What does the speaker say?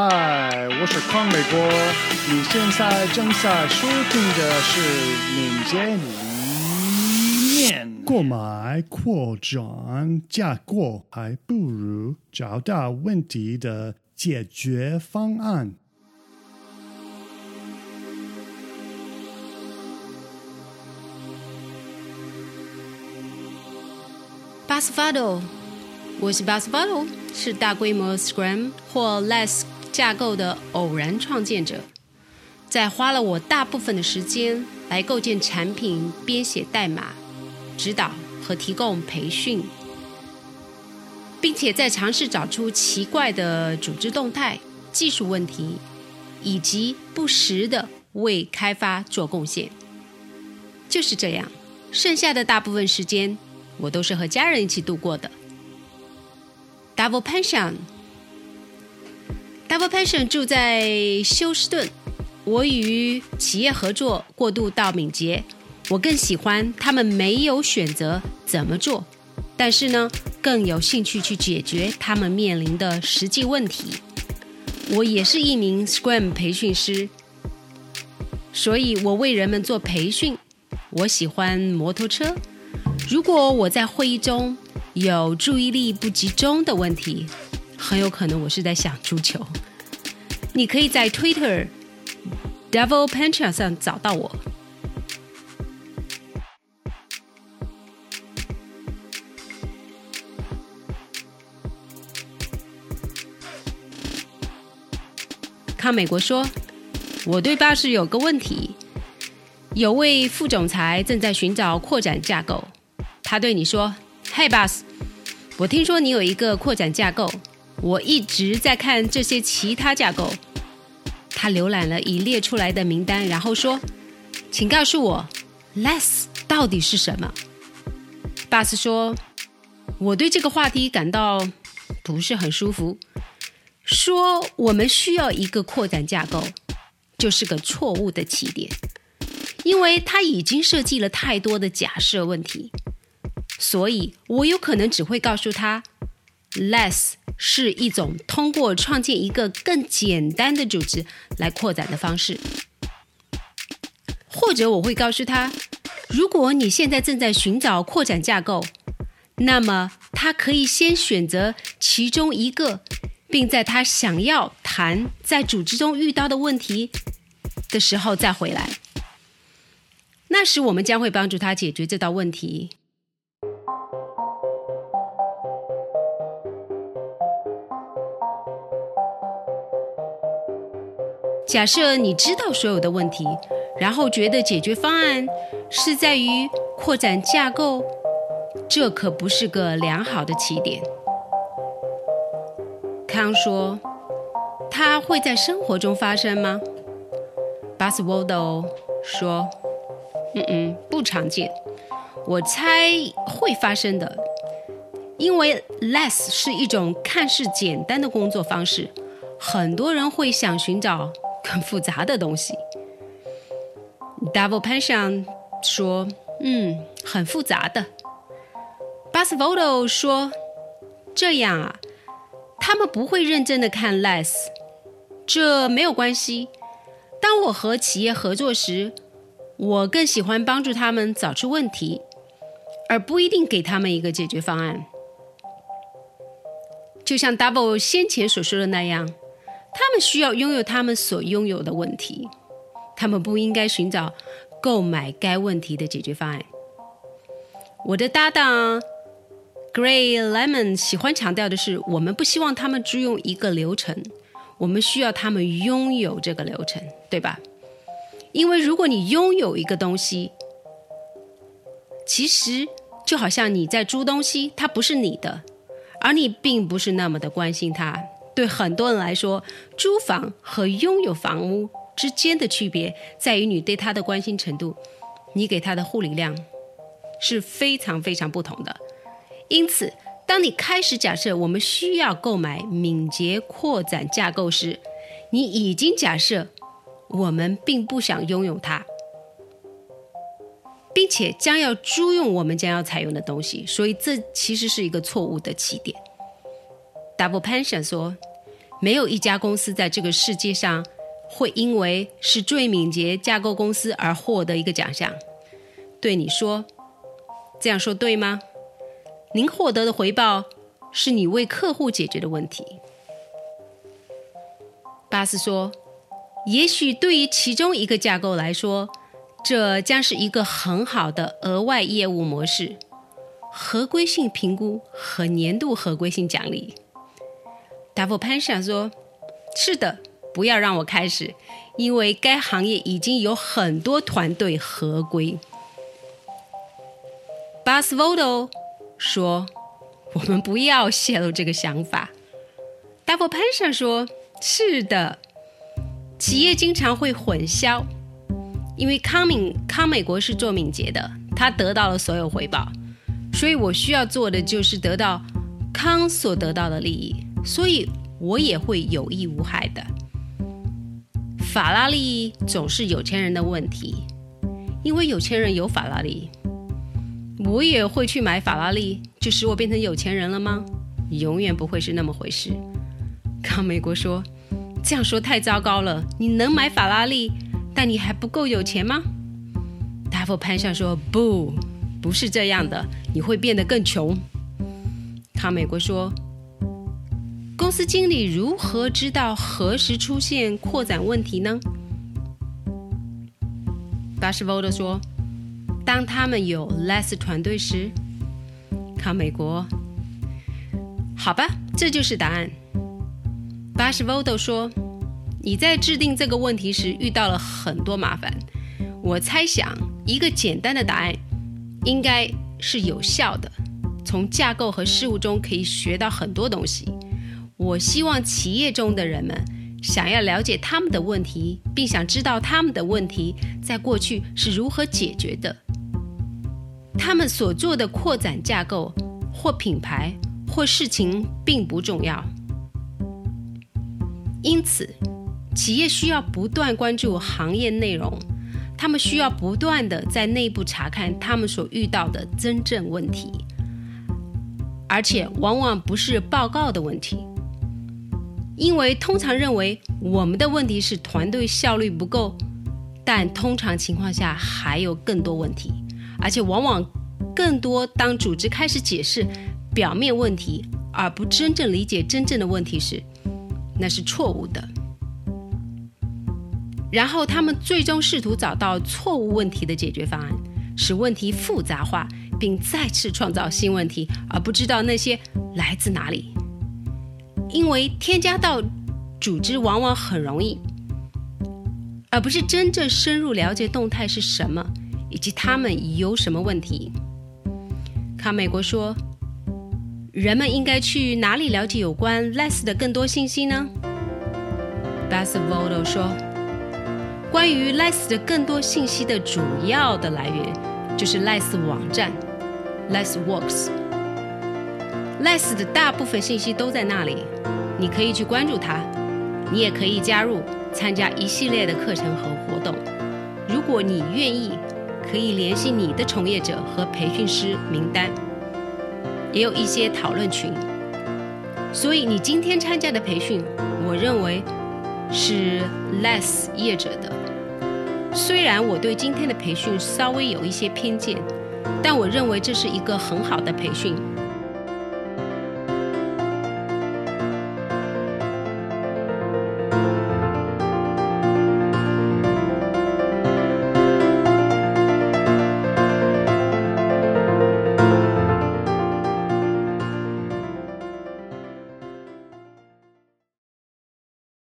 嗨，我是康美国，你现在正在收听的是敏捷理念。购买扩展架构，还不如找到问题的解决方案。巴斯法多，我是巴斯法多，是大规模 Scrum 或 Less 架构的偶然创建者，在花了我大部分的时间来构建产品、编写代码、指导和提供培训，并且在尝试找出奇怪的组织动态、技术问题，以及不时的为开发做贡献。就是这样，剩下的大部分时间。我都是和家人一起度过的。Double pension Double Pension 住在休斯顿。我与企业合作过渡到敏捷，我更喜欢他们没有选择怎么做，但是呢，更有兴趣去解决他们面临的实际问题。我也是一名 Scrum 培训师，所以我为人们做培训。我喜欢摩托车。如果我在会议中有注意力不集中的问题，很有可能我是在想足球。你可以在 Twitter Devil p a n c h a 上找到我。康美国说：“我对巴士有个问题，有位副总裁正在寻找扩展架构。”他对你说：“Hey boss，我听说你有一个扩展架构，我一直在看这些其他架构。”他浏览了已列出来的名单，然后说：“请告诉我，less 到底是什么？”boss 说：“我对这个话题感到不是很舒服。说我们需要一个扩展架构，就是个错误的起点，因为它已经设计了太多的假设问题。”所以，我有可能只会告诉他，less 是一种通过创建一个更简单的组织来扩展的方式。或者，我会告诉他，如果你现在正在寻找扩展架构，那么他可以先选择其中一个，并在他想要谈在组织中遇到的问题的时候再回来。那时，我们将会帮助他解决这道问题。假设你知道所有的问题，然后觉得解决方案是在于扩展架构，这可不是个良好的起点。康说：“它会在生活中发生吗？”巴斯沃德说：“嗯嗯，不常见。我猜会发生的，因为 less 是一种看似简单的工作方式，很多人会想寻找。”很复杂的东西。Double Pension 说：“嗯，很复杂的。” b a s v o d o 说：“这样啊，他们不会认真的看 Less，这没有关系。当我和企业合作时，我更喜欢帮助他们找出问题，而不一定给他们一个解决方案。就像 Double 先前所说的那样。”他们需要拥有他们所拥有的问题，他们不应该寻找购买该问题的解决方案。我的搭档 Gray Lemon 喜欢强调的是，我们不希望他们只用一个流程，我们需要他们拥有这个流程，对吧？因为如果你拥有一个东西，其实就好像你在租东西，它不是你的，而你并不是那么的关心它。对很多人来说，租房和拥有房屋之间的区别在于你对他的关心程度，你给他的护理量是非常非常不同的。因此，当你开始假设我们需要购买敏捷扩展架构时，你已经假设我们并不想拥有它，并且将要租用我们将要采用的东西，所以这其实是一个错误的起点。Double Pension 说。没有一家公司在这个世界上会因为是最敏捷架构公司而获得一个奖项。对你说，这样说对吗？您获得的回报是你为客户解决的问题。巴斯说：“也许对于其中一个架构来说，这将是一个很好的额外业务模式——合规性评估和年度合规性奖励。”达夫潘想说：“是的，不要让我开始，因为该行业已经有很多团队合规。”巴斯沃多说：“我们不要泄露这个想法。”达夫潘想说：“是的，企业经常会混淆，因为康敏康美国是做敏捷的，他得到了所有回报，所以我需要做的就是得到康所得到的利益。”所以我也会有益无害的。法拉利总是有钱人的问题，因为有钱人有法拉利。我也会去买法拉利，就使我变成有钱人了吗？永远不会是那么回事。康美国说：“这样说太糟糕了。你能买法拉利，但你还不够有钱吗？”达夫潘上说：“不，不是这样的，你会变得更穷。”康美国说。公司经理如何知道何时出现扩展问题呢？巴什沃德说：“当他们有 less 团队时，看美国。”好吧，这就是答案。巴什沃德说：“你在制定这个问题时遇到了很多麻烦。我猜想，一个简单的答案应该是有效的。从架构和事物中可以学到很多东西。”我希望企业中的人们想要了解他们的问题，并想知道他们的问题在过去是如何解决的。他们所做的扩展架构或品牌或事情并不重要。因此，企业需要不断关注行业内容，他们需要不断的在内部查看他们所遇到的真正问题，而且往往不是报告的问题。因为通常认为我们的问题是团队效率不够，但通常情况下还有更多问题，而且往往更多。当组织开始解释表面问题，而不真正理解真正的问题时，那是错误的。然后他们最终试图找到错误问题的解决方案，使问题复杂化，并再次创造新问题，而不知道那些来自哪里。因为添加到组织往往很容易，而不是真正深入了解动态是什么，以及他们有什么问题。卡美国说：“人们应该去哪里了解有关 Less 的更多信息呢 b a s s v o d o 说：“关于 Less 的更多信息的主要的来源就是 Less 网站，Less Works。” Less 的大部分信息都在那里，你可以去关注它。你也可以加入参加一系列的课程和活动。如果你愿意，可以联系你的从业者和培训师名单，也有一些讨论群。所以你今天参加的培训，我认为是 Less 业者的。虽然我对今天的培训稍微有一些偏见，但我认为这是一个很好的培训。